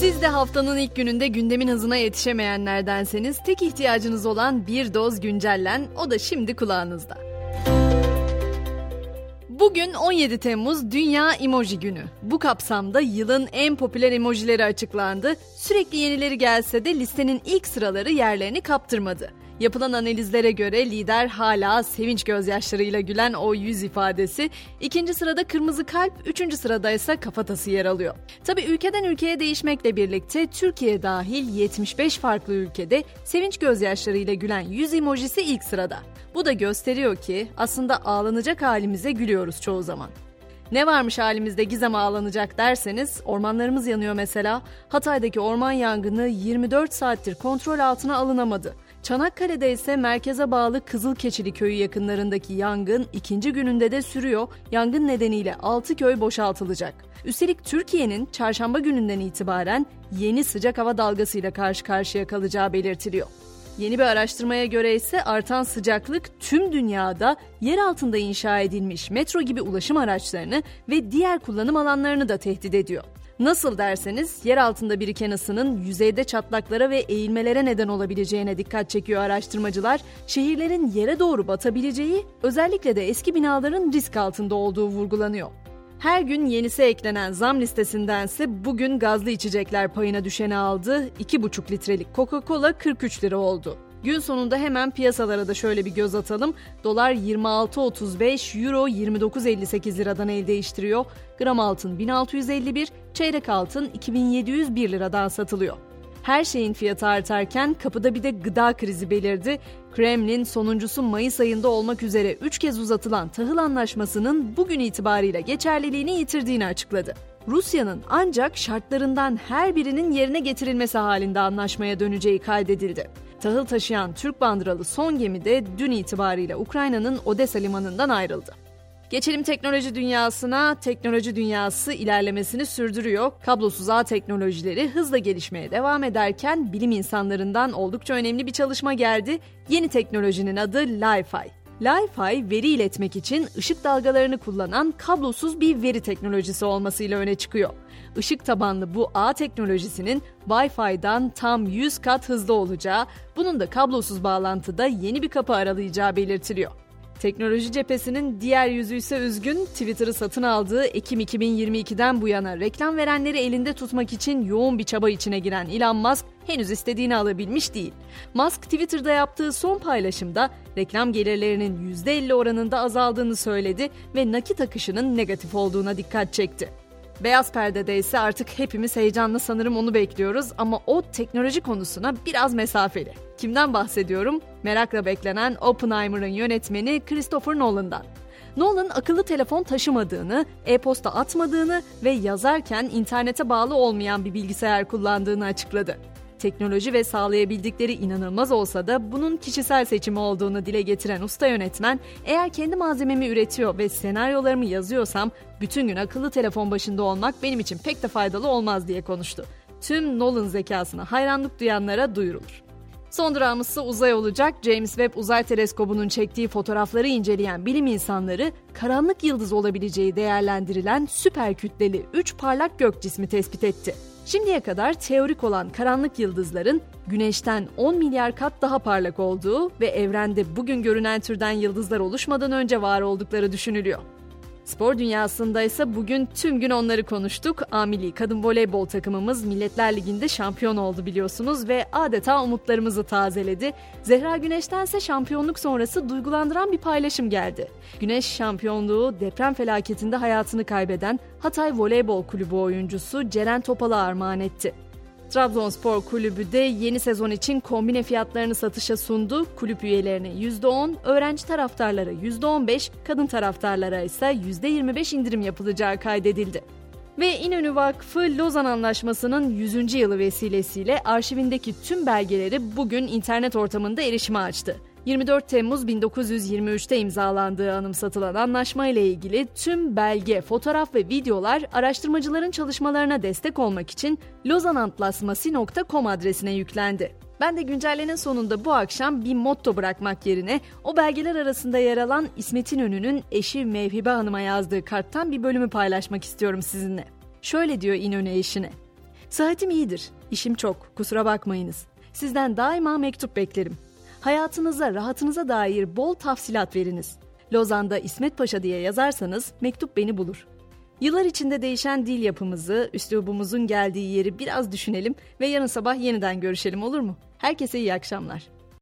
Siz de haftanın ilk gününde gündemin hızına yetişemeyenlerdenseniz tek ihtiyacınız olan bir doz güncellen o da şimdi kulağınızda. Bugün 17 Temmuz Dünya Emoji Günü. Bu kapsamda yılın en popüler emojileri açıklandı. Sürekli yenileri gelse de listenin ilk sıraları yerlerini kaptırmadı. Yapılan analizlere göre lider hala sevinç gözyaşlarıyla gülen o yüz ifadesi. İkinci sırada kırmızı kalp, üçüncü sırada ise kafatası yer alıyor. Tabi ülkeden ülkeye değişmekle birlikte Türkiye dahil 75 farklı ülkede sevinç gözyaşlarıyla gülen yüz emojisi ilk sırada. Bu da gösteriyor ki aslında ağlanacak halimize gülüyoruz çoğu zaman. Ne varmış halimizde gizem ağlanacak derseniz ormanlarımız yanıyor mesela. Hatay'daki orman yangını 24 saattir kontrol altına alınamadı. Çanakkale'de ise merkeze bağlı Kızılkeçili köyü yakınlarındaki yangın ikinci gününde de sürüyor. Yangın nedeniyle 6 köy boşaltılacak. Üstelik Türkiye'nin çarşamba gününden itibaren yeni sıcak hava dalgasıyla karşı karşıya kalacağı belirtiliyor. Yeni bir araştırmaya göre ise artan sıcaklık tüm dünyada yer altında inşa edilmiş metro gibi ulaşım araçlarını ve diğer kullanım alanlarını da tehdit ediyor. Nasıl derseniz yer altında biriken ısının yüzeyde çatlaklara ve eğilmelere neden olabileceğine dikkat çekiyor araştırmacılar. Şehirlerin yere doğru batabileceği, özellikle de eski binaların risk altında olduğu vurgulanıyor. Her gün yenisi eklenen zam listesindense bugün gazlı içecekler payına düşeni aldı. 2,5 litrelik Coca-Cola 43 lira oldu. Gün sonunda hemen piyasalara da şöyle bir göz atalım. Dolar 26.35, Euro 29.58 liradan el değiştiriyor. Gram altın 1651, çeyrek altın 2701 liradan satılıyor. Her şeyin fiyatı artarken kapıda bir de gıda krizi belirdi. Kremlin sonuncusu Mayıs ayında olmak üzere 3 kez uzatılan tahıl anlaşmasının bugün itibariyle geçerliliğini yitirdiğini açıkladı. Rusya'nın ancak şartlarından her birinin yerine getirilmesi halinde anlaşmaya döneceği kaydedildi. Tahıl taşıyan Türk bandıralı son gemi de dün itibariyle Ukrayna'nın Odessa limanından ayrıldı. Geçelim teknoloji dünyasına. Teknoloji dünyası ilerlemesini sürdürüyor. Kablosuz ağ teknolojileri hızla gelişmeye devam ederken bilim insanlarından oldukça önemli bir çalışma geldi. Yeni teknolojinin adı Li-Fi. Li-Fi veri iletmek için ışık dalgalarını kullanan kablosuz bir veri teknolojisi olmasıyla öne çıkıyor. Işık tabanlı bu ağ teknolojisinin Wi-Fi'dan tam 100 kat hızlı olacağı, bunun da kablosuz bağlantıda yeni bir kapı aralayacağı belirtiliyor. Teknoloji cephesinin diğer yüzü ise üzgün. Twitter'ı satın aldığı Ekim 2022'den bu yana reklam verenleri elinde tutmak için yoğun bir çaba içine giren Elon Musk henüz istediğini alabilmiş değil. Musk Twitter'da yaptığı son paylaşımda reklam gelirlerinin %50 oranında azaldığını söyledi ve nakit akışının negatif olduğuna dikkat çekti. Beyaz perdede ise artık hepimiz heyecanla sanırım onu bekliyoruz ama o teknoloji konusuna biraz mesafeli. Kimden bahsediyorum? Merakla beklenen Oppenheimer'ın yönetmeni Christopher Nolan'dan. Nolan akıllı telefon taşımadığını, e-posta atmadığını ve yazarken internete bağlı olmayan bir bilgisayar kullandığını açıkladı. Teknoloji ve sağlayabildikleri inanılmaz olsa da bunun kişisel seçimi olduğunu dile getiren usta yönetmen, eğer kendi malzememi üretiyor ve senaryolarımı yazıyorsam bütün gün akıllı telefon başında olmak benim için pek de faydalı olmaz diye konuştu. Tüm Nolan zekasına hayranlık duyanlara duyurulur. Son durağımız uzay olacak. James Webb Uzay Teleskobu'nun çektiği fotoğrafları inceleyen bilim insanları karanlık yıldız olabileceği değerlendirilen süper kütleli 3 parlak gök cismi tespit etti. Şimdiye kadar teorik olan karanlık yıldızların Güneş'ten 10 milyar kat daha parlak olduğu ve evrende bugün görünen türden yıldızlar oluşmadan önce var oldukları düşünülüyor. Spor dünyasında ise bugün tüm gün onları konuştuk. Amili kadın voleybol takımımız Milletler Ligi'nde şampiyon oldu biliyorsunuz ve adeta umutlarımızı tazeledi. Zehra Güneş'tense şampiyonluk sonrası duygulandıran bir paylaşım geldi. Güneş şampiyonluğu deprem felaketinde hayatını kaybeden Hatay Voleybol Kulübü oyuncusu Ceren Topal'a armağan etti. Trabzonspor Kulübü de yeni sezon için kombine fiyatlarını satışa sundu. Kulüp üyelerine %10, öğrenci taraftarlara %15, kadın taraftarlara ise %25 indirim yapılacağı kaydedildi. Ve İnönü Vakfı Lozan Anlaşması'nın 100. yılı vesilesiyle arşivindeki tüm belgeleri bugün internet ortamında erişime açtı. 24 Temmuz 1923'te imzalandığı anımsatılan anlaşma ile ilgili tüm belge, fotoğraf ve videolar araştırmacıların çalışmalarına destek olmak için lozanantlasması.com adresine yüklendi. Ben de güncellenin sonunda bu akşam bir motto bırakmak yerine o belgeler arasında yer alan İsmet İnönü'nün eşi Mevhibe Hanım'a yazdığı karttan bir bölümü paylaşmak istiyorum sizinle. Şöyle diyor İnönü eşine. Sıhhatim iyidir, işim çok, kusura bakmayınız. Sizden daima mektup beklerim. Hayatınıza, rahatınıza dair bol tafsilat veriniz. Lozan'da İsmet Paşa diye yazarsanız mektup beni bulur. Yıllar içinde değişen dil yapımızı, üslubumuzun geldiği yeri biraz düşünelim ve yarın sabah yeniden görüşelim olur mu? Herkese iyi akşamlar.